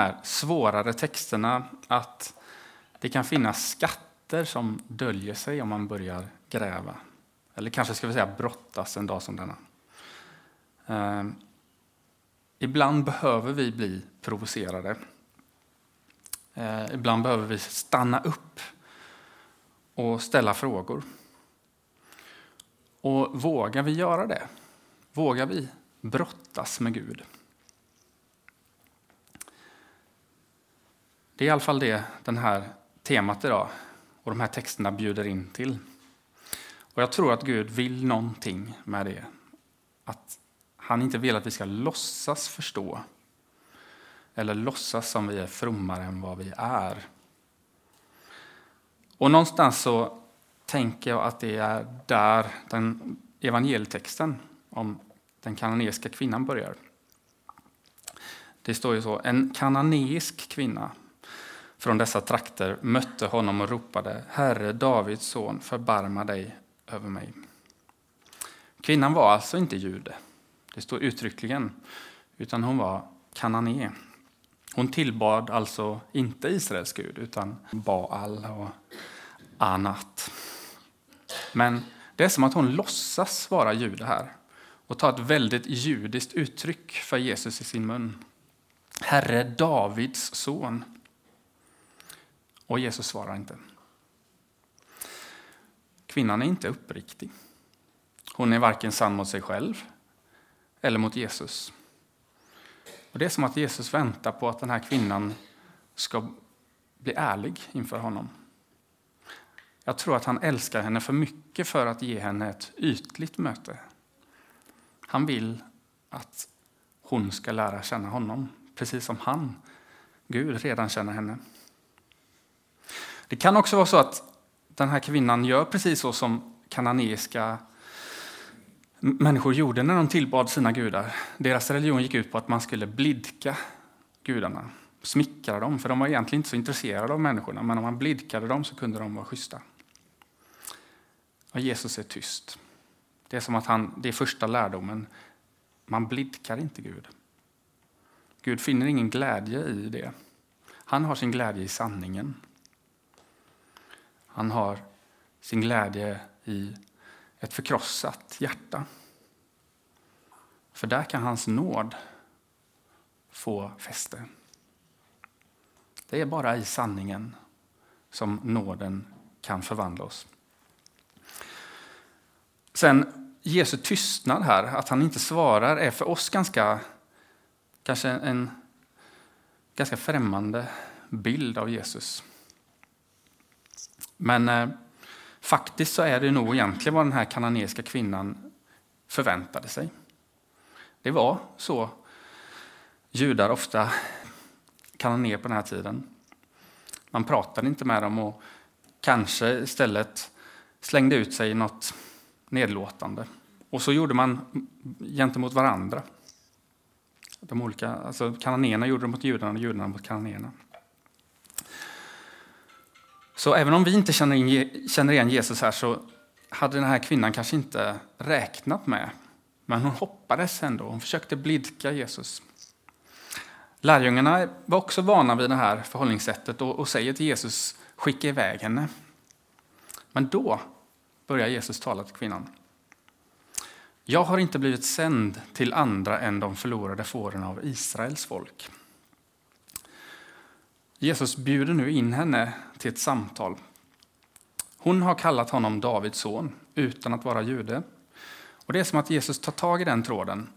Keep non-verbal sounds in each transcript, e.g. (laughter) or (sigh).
här svårare texterna att det kan finnas skatter som döljer sig om man börjar gräva. Eller kanske ska vi säga brottas en dag som denna. Eh, ibland behöver vi bli provocerade. Eh, ibland behöver vi stanna upp och ställa frågor. Och vågar vi göra det? Vågar vi brottas med Gud? Det är i alla fall det den här temat idag och de här texterna bjuder in till. Och Jag tror att Gud vill någonting med det. Att han inte vill att vi ska låtsas förstå eller låtsas som vi är frommare än vad vi är. Och någonstans så tänker jag att det är där den evangelietexten om den kananeiska kvinnan börjar. Det står ju så, en kananeisk kvinna från dessa trakter mötte honom och ropade Herre Davids son, förbarma dig över mig. Kvinnan var alltså inte jude, det står uttryckligen, utan hon var kanane. Hon tillbad alltså inte Israels Gud, utan Baal och Anat. Men det är som att hon låtsas vara jude här och tar ett väldigt judiskt uttryck för Jesus i sin mun. Herre Davids son. Och Jesus svarar inte. Kvinnan är inte uppriktig. Hon är varken sann mot sig själv eller mot Jesus. Och Det är som att Jesus väntar på att den här kvinnan ska bli ärlig inför honom. Jag tror att han älskar henne för mycket för att ge henne ett ytligt möte. Han vill att hon ska lära känna honom, precis som han, Gud, redan känner henne. Det kan också vara så att den här kvinnan gör precis så som kananeiska människor gjorde när de tillbad sina gudar. Deras religion gick ut på att man skulle blidka gudarna, smickra dem, för de var egentligen inte så intresserade av människorna, men om man blidkade dem så kunde de vara schyssta. Och Jesus är tyst. Det är som att han, det är första lärdomen. Man blidkar inte Gud. Gud finner ingen glädje i det. Han har sin glädje i sanningen. Han har sin glädje i ett förkrossat hjärta. För där kan hans nåd få fäste. Det är bara i sanningen som nåden kan förvandla oss. Sen Jesu tystnad här, att han inte svarar, är för oss ganska, kanske en ganska främmande bild av Jesus. Men eh, faktiskt så är det nog egentligen vad den här kananeiska kvinnan förväntade sig. Det var så judar ofta kananéer på den här tiden. Man pratade inte med dem och kanske istället slängde ut sig något nedlåtande. Och så gjorde man gentemot varandra. De olika, alltså kananéerna gjorde det mot judarna och judarna mot kananéerna. Så även om vi inte känner, in, känner igen Jesus här så hade den här kvinnan kanske inte räknat med, men hon hoppades ändå. Hon försökte blidka Jesus. Lärjungarna var också vana vid det här förhållningssättet och, och säger till Jesus, skicka iväg henne. Men då börjar Jesus tala till kvinnan. Jag har inte blivit sänd till andra än de förlorade fåren av Israels folk. Jesus bjuder nu in henne till ett samtal. Hon har kallat honom Davids son utan att vara jude. Och Det är som att Jesus tar tag i den tråden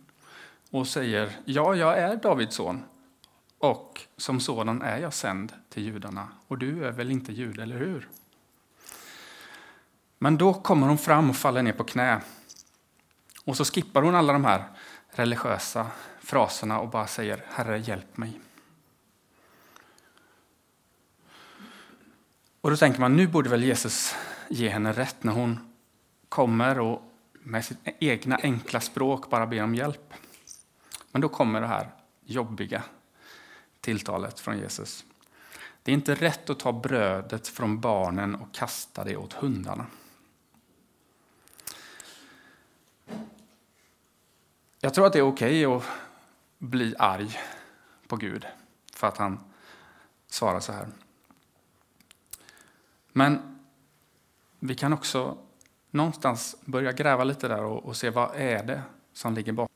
(clears throat) och säger ja, jag är Davids son och som sådan är jag sänd till judarna. Och du är väl inte jude, eller hur? Men då kommer hon fram och faller ner på knä. Och så skippar hon alla de här religiösa fraserna och bara säger Herre, hjälp mig. Och då tänker man, nu borde väl Jesus ge henne rätt när hon kommer och med sitt egna enkla språk bara ber om hjälp. Men då kommer det här jobbiga tilltalet från Jesus. Det är inte rätt att ta brödet från barnen och kasta det åt hundarna. Jag tror att det är okej okay att bli arg på Gud. för att han svarar så här. Men vi kan också någonstans börja gräva lite där och, och se vad är det som ligger bakom.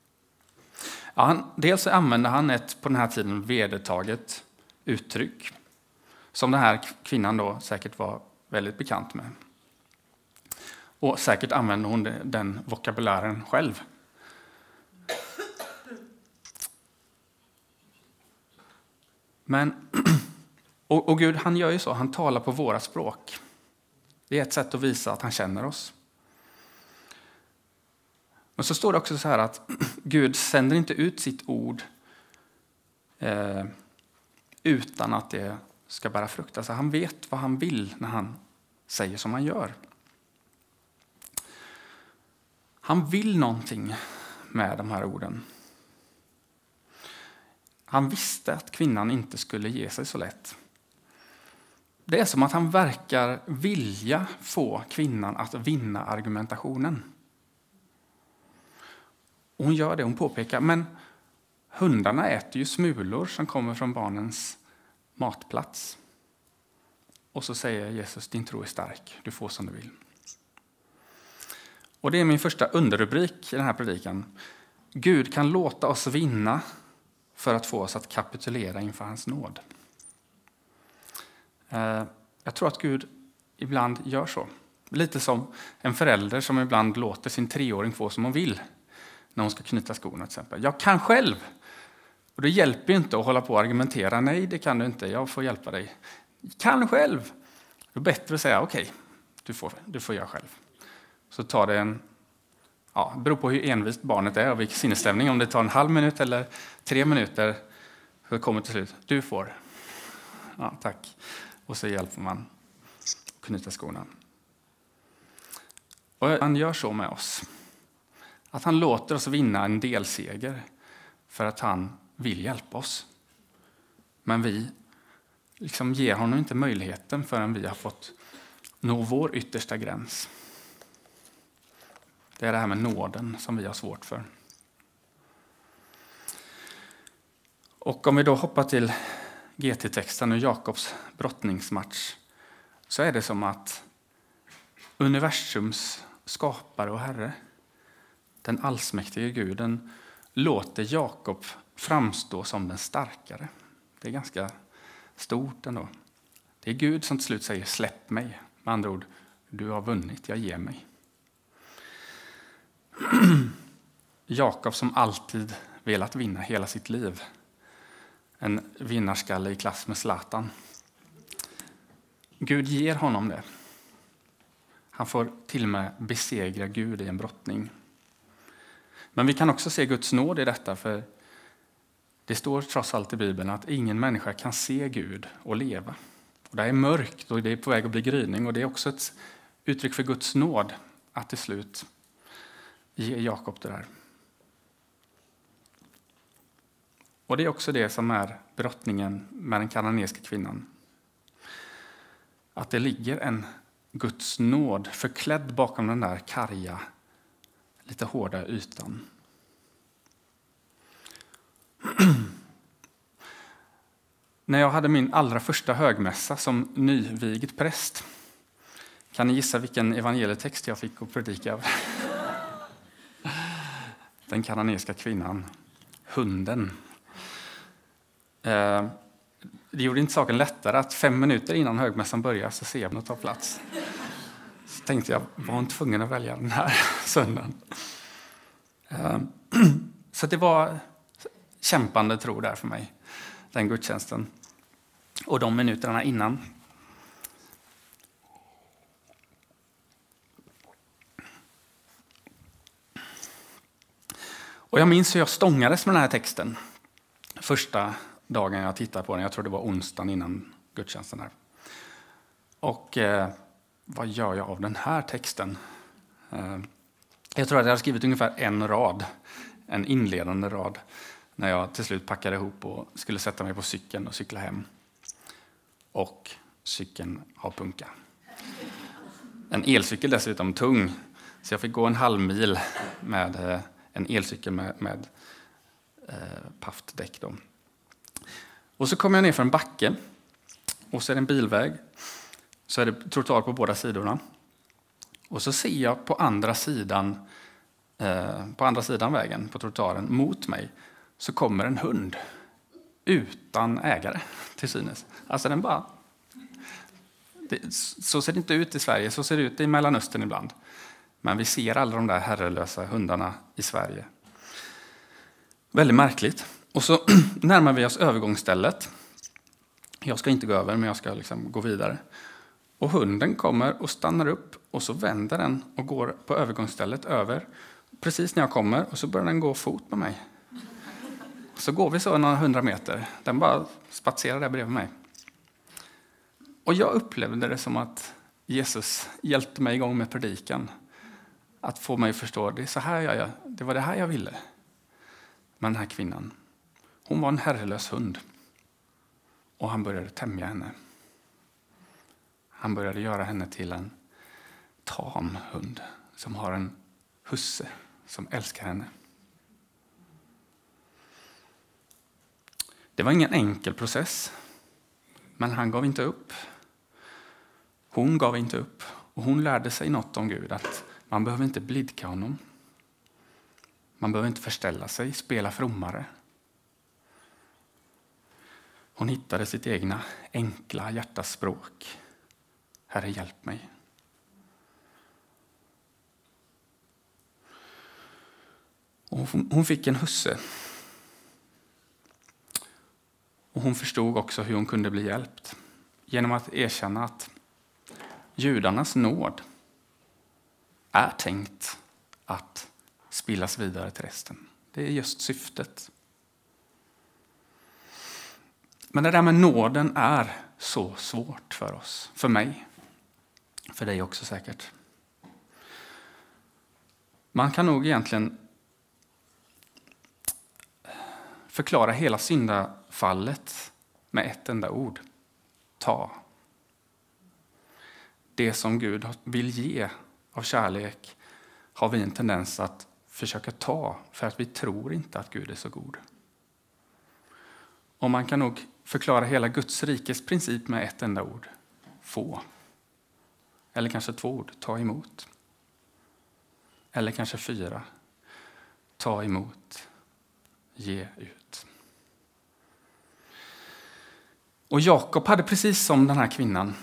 Ja, han, dels använder han ett på den här tiden vedertaget uttryck som den här kvinnan då säkert var väldigt bekant med. Och säkert använde hon den vokabulären själv. Men, (clears throat) och, och Gud han gör ju så, han talar på våra språk. Det är ett sätt att visa att han känner oss. Men så står det också så här att (clears throat) Gud sänder inte ut sitt ord eh, utan att det ska bära frukt. Alltså han vet vad han vill när han säger som han gör. Han vill någonting med de här orden. Han visste att kvinnan inte skulle ge sig så lätt. Det är som att han verkar vilja få kvinnan att vinna argumentationen. Och hon gör det. Hon påpekar men hundarna äter ju smulor som kommer från barnens matplats. Och så säger Jesus, din tro är stark, du får som du vill. Och Det är min första underrubrik i den här predikan. Gud kan låta oss vinna för att få oss att kapitulera inför hans nåd. Eh, jag tror att Gud ibland gör så. Lite som en förälder som ibland låter sin treåring få som hon vill när hon ska knyta skorna. Till exempel. Jag kan själv! Och Det hjälper inte att hålla på och argumentera. Nej, det kan du inte. Jag får hjälpa dig. Kan själv! Det är bättre att säga okej, okay, du, får, du får göra själv. Så tar det en ja, det beror på hur envist barnet är och vilken sinnesstämning. Om det tar en halv minut eller tre minuter så kommer till slut. Du får. Ja, tack. Och så hjälper man att knyta skorna. Och han gör så med oss. Att han låter oss vinna en delseger för att han vill hjälpa oss. Men vi liksom ger honom inte möjligheten förrän vi har fått nå vår yttersta gräns. Det är det här med nåden som vi har svårt för. Och om vi då hoppar till GT-texten och Jakobs brottningsmatch så är det som att universums skapare och herre, den allsmäktige guden, låter Jakob framstå som den starkare. Det är ganska stort ändå. Det är Gud som till slut säger släpp mig. Med andra ord, du har vunnit, jag ger mig. (clears throat) Jakob som alltid velat vinna hela sitt liv. En vinnarskalle i klass med Zlatan. Gud ger honom det. Han får till och med besegra Gud i en brottning. Men vi kan också se Guds nåd i detta, för det står trots allt i Bibeln att ingen människa kan se Gud och leva. Och det är mörkt och det är på väg att bli gryning och det är också ett uttryck för Guds nåd att till slut ge Jakob det där. Och Det är också det som är brottningen med den kananesiska kvinnan. Att det ligger en Guds nåd förklädd bakom den där karga, lite hårda ytan. (clears throat) När jag hade min allra första högmässa som nyvigd präst kan ni gissa vilken evangelietext jag fick att predika? (laughs) Den kananesiska kvinnan, hunden. Eh, det gjorde inte saken lättare att fem minuter innan högmässan börjar så ser jag henne ta plats. Så tänkte jag, var hon tvungen att välja den här (laughs) söndagen? Eh, (clears throat) så det var kämpande tro där för mig, den gudstjänsten. Och de minuterna innan Och jag minns hur jag stångades med den här texten första dagen jag tittade på den. Jag tror det var onsdagen innan gudstjänsten. Här. Och eh, vad gör jag av den här texten? Eh, jag tror att jag hade skrivit ungefär en rad, en inledande rad, när jag till slut packade ihop och skulle sätta mig på cykeln och cykla hem. Och cykeln har punka. En elcykel dessutom, tung, så jag fick gå en halv mil med eh, en elcykel med, med eh, paftdäck. Då. Och så kommer jag ner för en backe och så är det en bilväg. Så är det trottoar på båda sidorna. Och så ser jag på andra sidan, eh, på andra sidan vägen, på trottoaren, mot mig, så kommer en hund utan ägare, (laughs) till synes. Alltså den bara... Det, så ser det inte ut i Sverige, så ser det ut i Mellanöstern ibland. Men vi ser alla de där herrelösa hundarna i Sverige. Väldigt märkligt. Och så (clears throat) närmar vi oss övergångsstället. Jag ska inte gå över, men jag ska liksom gå vidare. Och hunden kommer och stannar upp och så vänder den och går på övergångsstället över. Precis när jag kommer och så börjar den gå fot med mig. Så går vi så några hundra meter. Den bara spatserar där bredvid mig. Och jag upplevde det som att Jesus hjälpte mig igång med predikan. Att få mig att förstå, det är så här jag gör. Det var det här jag ville. med den här kvinnan. Hon var en herrelös hund. Och han började tämja henne. Han började göra henne till en tam hund som har en husse som älskar henne. Det var ingen enkel process, men han gav inte upp. Hon gav inte upp och hon lärde sig något om Gud, att man behöver inte blidka honom. Man behöver inte förställa sig, spela frommare. Hon hittade sitt egna enkla hjärtas språk. Herre, hjälp mig. Och hon fick en husse. Och hon förstod också hur hon kunde bli hjälpt genom att erkänna att judarnas nåd är tänkt att spillas vidare till resten. Det är just syftet. Men det där med nåden är så svårt för oss, för mig, för dig också säkert. Man kan nog egentligen förklara hela syndafallet med ett enda ord. Ta. Det som Gud vill ge av kärlek har vi en tendens att försöka ta för att vi tror inte att Gud är så god. Och man kan nog förklara hela Guds rikes princip med ett enda ord. Få. Eller kanske två ord. Ta emot. Eller kanske fyra. Ta emot. Ge ut. Och Jakob hade precis som den här kvinnan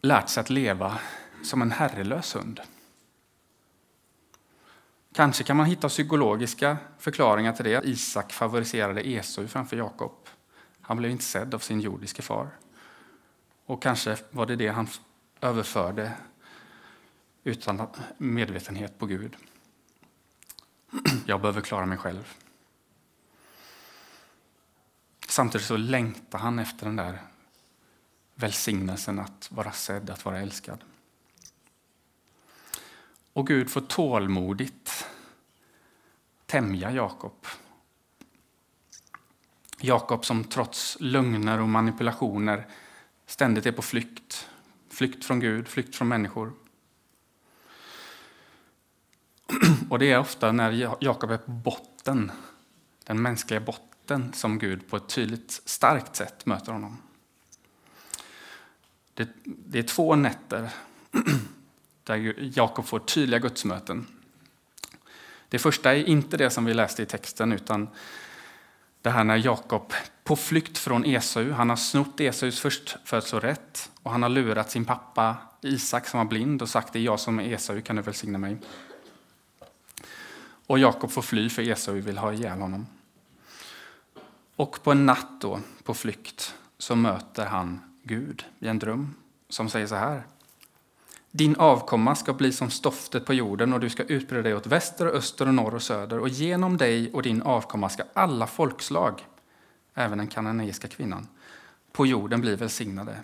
lärt sig att leva som en herrelös hund. Kanske kan man hitta psykologiska förklaringar till det. Isak favoriserade Esau framför Jakob. Han blev inte sedd av sin jordiske far. Och kanske var det det han överförde utan medvetenhet på Gud. (clears throat) Jag behöver klara mig själv. Samtidigt så längtar han efter den där välsignelsen att vara sedd, att vara älskad. Och Gud får tålmodigt tämja Jakob. Jakob som trots lögner och manipulationer ständigt är på flykt. Flykt från Gud, flykt från människor. Och det är ofta när Jakob är på botten, den mänskliga botten, som Gud på ett tydligt, starkt sätt möter honom. Det, det är två nätter (clears throat) där Jakob får tydliga gudsmöten. Det första är inte det som vi läste i texten, utan det här när Jakob på flykt från Esau, han har snott Esaus förstfödslorätt och han har lurat sin pappa Isak som var blind och sagt det är jag som är Esau, kan du välsigna mig? Och Jakob får fly för Esau vill ha ihjäl honom. Och på en natt då, på flykt, så möter han Gud i en dröm som säger så här. Din avkomma ska bli som stoftet på jorden och du ska utbreda dig åt väster, och öster, och norr och söder och genom dig och din avkomma ska alla folkslag, även den kananeiska kvinnan, på jorden bli välsignade.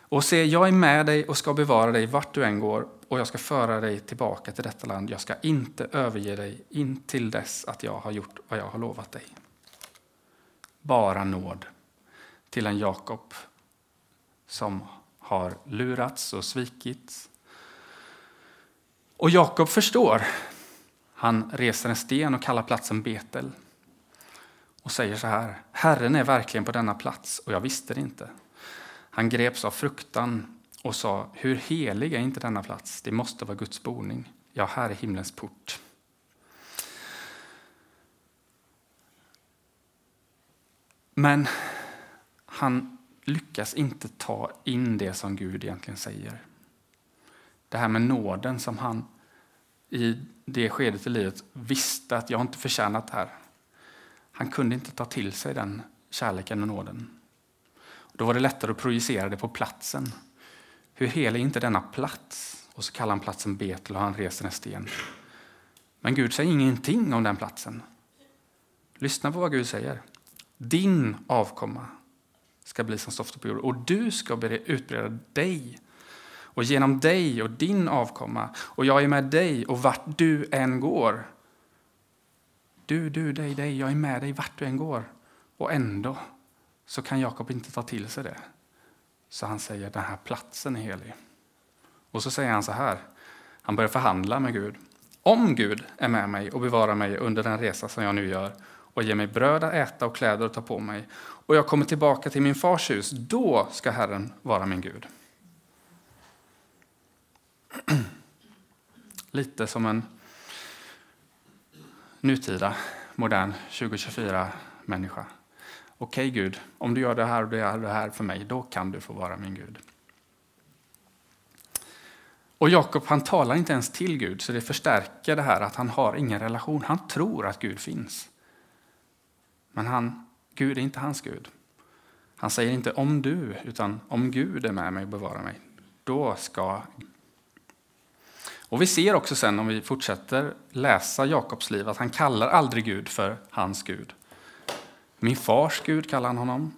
Och se, jag är med dig och ska bevara dig vart du än går och jag ska föra dig tillbaka till detta land. Jag ska inte överge dig in till dess att jag har gjort vad jag har lovat dig. Bara nåd till en Jakob som har lurats och svikits. Och Jakob förstår. Han reser en sten och kallar platsen Betel. och säger så här. Herren är verkligen på denna plats och jag visste det inte. Han greps av fruktan och sa, hur helig är inte denna plats? Det måste vara Guds boning. Ja, här är himlens port. Men han lyckas inte ta in det som Gud egentligen säger. Det här med nåden som han i det skedet i livet visste att jag inte förtjänat det här. Han kunde inte ta till sig den kärleken och nåden. Då var det lättare att projicera det på platsen. Hur helig är inte denna plats? Och så kallar han platsen Betel och han reser en sten. Men Gud säger ingenting om den platsen. Lyssna på vad Gud säger. Din avkomma ska bli som stoftet på jorden och du ska utbreda dig och genom dig och din avkomma och jag är med dig och vart du än går. Du, du, dig, dig, jag är med dig vart du än går. Och ändå så kan Jakob inte ta till sig det. Så han säger den här platsen är helig. Och så säger han så här, han börjar förhandla med Gud. Om Gud är med mig och bevarar mig under den resa som jag nu gör och ger mig bröd att äta och kläder att ta på mig och jag kommer tillbaka till min fars hus, då ska Herren vara min Gud. (clears throat) Lite som en nutida, modern 2024-människa. Okej okay, Gud, om du gör det här och det här, det här för mig, då kan du få vara min Gud. Och Jakob han talar inte ens till Gud, så det förstärker det här att han har ingen relation. Han tror att Gud finns. Men han, Gud är inte hans Gud. Han säger inte om du, utan om Gud är med mig och bevarar mig. Då ska... Och Vi ser också sen, om vi fortsätter läsa Jakobs liv, att han kallar aldrig Gud för hans Gud. Min fars Gud kallar han honom.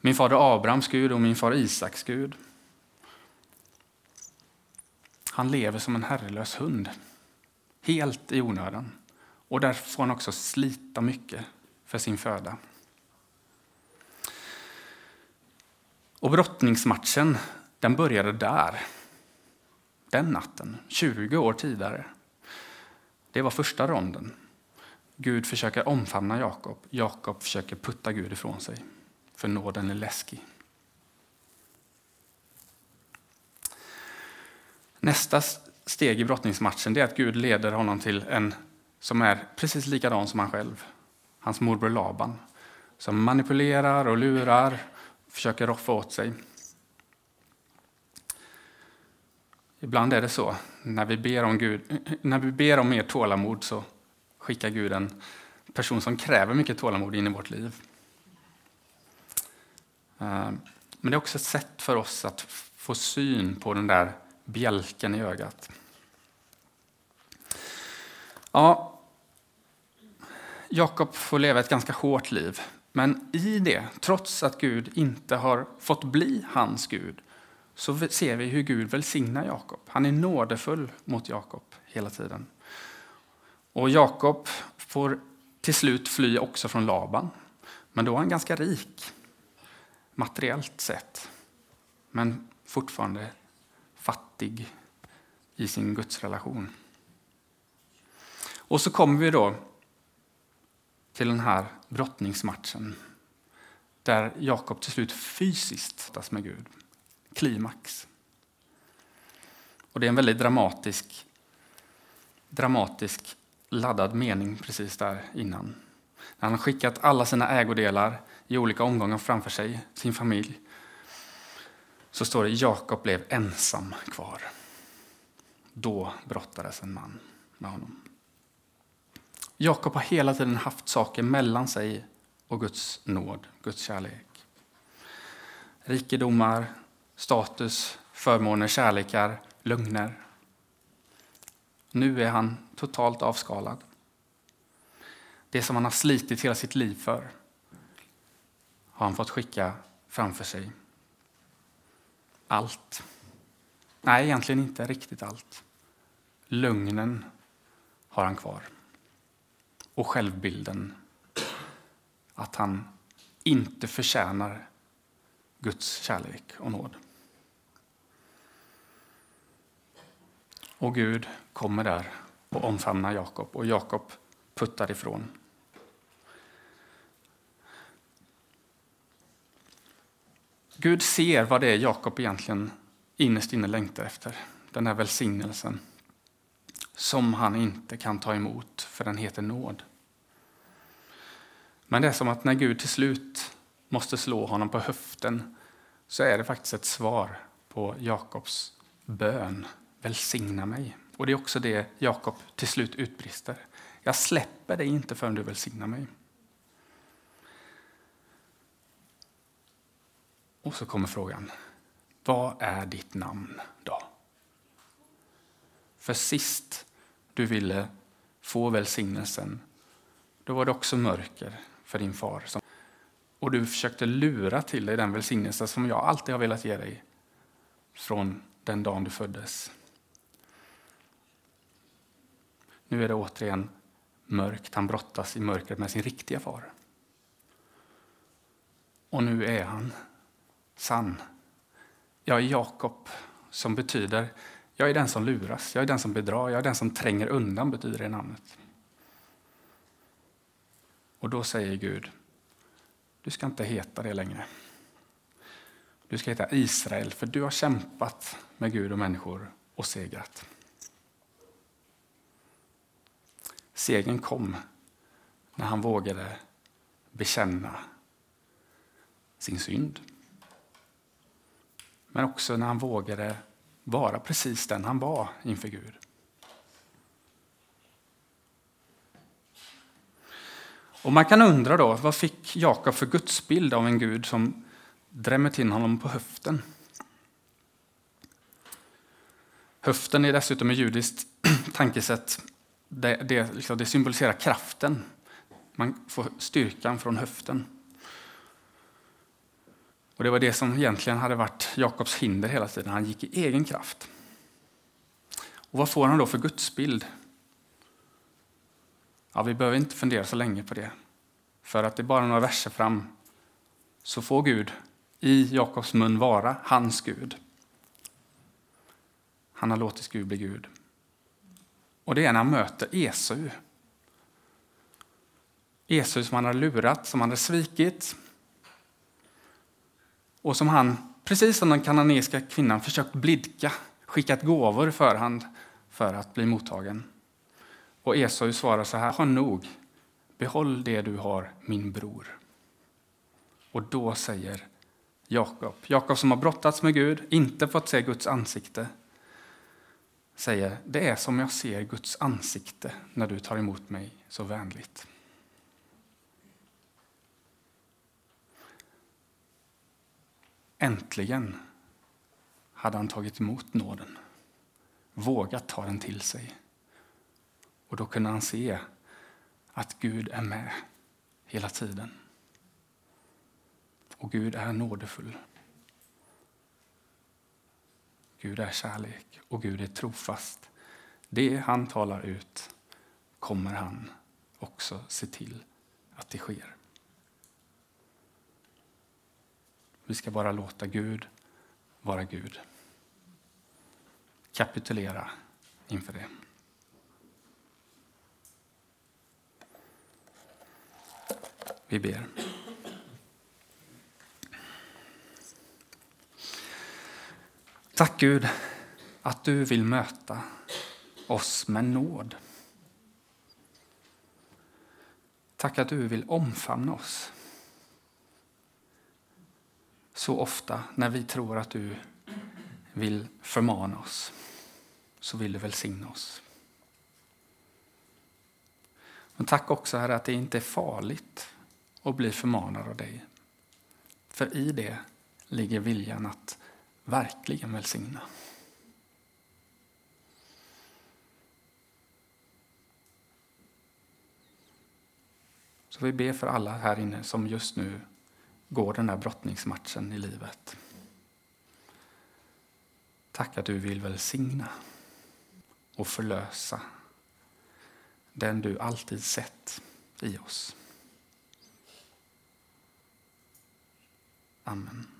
Min fader Abrahams Gud och min far Isaks Gud. Han lever som en herrelös hund, helt i onödan. Och där får han också slita mycket för sin föda. Och brottningsmatchen den började där, den natten, 20 år tidigare. Det var första ronden. Gud försöker omfamna Jakob. Jakob försöker putta Gud ifrån sig, för nåden är läskig. Nästa steg i brottningsmatchen är att Gud leder honom till en som är precis likadan som han själv hans morbror Laban, som manipulerar och lurar, försöker roffa åt sig. Ibland är det så, när vi ber om, Gud, (clears throat) när vi ber om mer tålamod så skickar Gud en person som kräver mycket tålamod in i vårt liv. Eh, men det är också ett sätt för oss att få syn på den där bjälken i ögat. Ja, Jakob får leva ett ganska hårt liv. Men i det, trots att Gud inte har fått bli hans Gud, så ser vi hur Gud välsignar Jakob. Han är nådefull mot Jakob hela tiden. Och Jakob får till slut fly också från Laban. Men då är han ganska rik, materiellt sett. Men fortfarande fattig i sin gudsrelation. Och så kommer vi då till den här brottningsmatchen där Jakob till slut fysiskt tas med Gud. Klimax. Och det är en väldigt dramatisk, dramatisk laddad mening precis där innan. När han har skickat alla sina ägodelar i olika omgångar framför sig, sin familj, så står det Jakob blev ensam kvar. Då brottades en man med honom. Jakob har hela tiden haft saker mellan sig och Guds nåd, Guds kärlek. Rikedomar, status, förmåner, kärlekar, lögner. Nu är han totalt avskalad. Det som han har slitit hela sitt liv för har han fått skicka framför sig. Allt. Nej, egentligen inte riktigt allt. Lögnen har han kvar och självbilden att han inte förtjänar Guds kärlek och nåd. Och Gud kommer där och omfamnar Jakob och Jakob puttar ifrån. Gud ser vad det är Jakob egentligen innerst inne längtar efter, den här välsignelsen som han inte kan ta emot, för den heter nåd. Men det är som att när Gud till slut måste slå honom på höften så är det faktiskt ett svar på Jakobs bön Välsigna mig. Och det är också det Jakob till slut utbrister. Jag släpper dig inte förrän du välsignar mig. Och så kommer frågan. Vad är ditt namn då? För sist du ville få välsignelsen, då var det också mörker för din far. Och du försökte lura till dig den välsignelse som jag alltid har velat ge dig från den dagen du föddes. Nu är det återigen mörkt. Han brottas i mörkret med sin riktiga far. Och nu är han sann. Jag är Jakob, som betyder jag är den som luras, jag är den som bedrar, jag är den som tränger undan, betyder det namnet. Och då säger Gud, du ska inte heta det längre. Du ska heta Israel, för du har kämpat med Gud och människor och segrat. Segern kom när han vågade bekänna sin synd. Men också när han vågade vara precis den han var inför Gud. Och Man kan undra då, vad fick Jakob för gudsbild av en Gud som drämmer till honom på höften? Höften är dessutom ett judiskt (clears throat) tankesätt. Det, det, liksom, det symboliserar kraften. Man får styrkan från höften. Och Det var det som egentligen hade varit Jakobs hinder hela tiden. Han gick i egen kraft. Och Vad får han då för gudsbild? Ja, vi behöver inte fundera så länge på det. För att det är bara några verser fram så får Gud i Jakobs mun vara hans Gud. Han har låtit Gud bli Gud. Och det är när han möter Esau. Esau som han hade lurat, som han hade svikit, och som han, precis som den kananeiska kvinnan, försökt blidka, skickat gåvor i förhand för att bli mottagen. Och Esau svarar så här, ha nog, behåll det du har, min bror. Och då säger Jakob, Jakob som har brottats med Gud, inte fått se Guds ansikte, säger, det är som jag ser Guds ansikte när du tar emot mig så vänligt. Äntligen hade han tagit emot nåden, vågat ta den till sig. Och då kunde han se att Gud är med hela tiden. Och Gud är nådefull. Gud är kärlek och Gud är trofast. Det han talar ut kommer han också se till att det sker. Vi ska bara låta Gud vara Gud. Kapitulera inför det. Vi ber. Tack Gud att du vill möta oss med nåd. Tack att du vill omfamna oss så ofta när vi tror att du vill förmana oss, så vill du välsigna oss. Men tack också Herre att det inte är farligt att bli förmanad av dig. För i det ligger viljan att verkligen välsigna. Så vi ber för alla här inne som just nu går den här brottningsmatchen i livet. Tack att du vill välsigna och förlösa den du alltid sett i oss. Amen.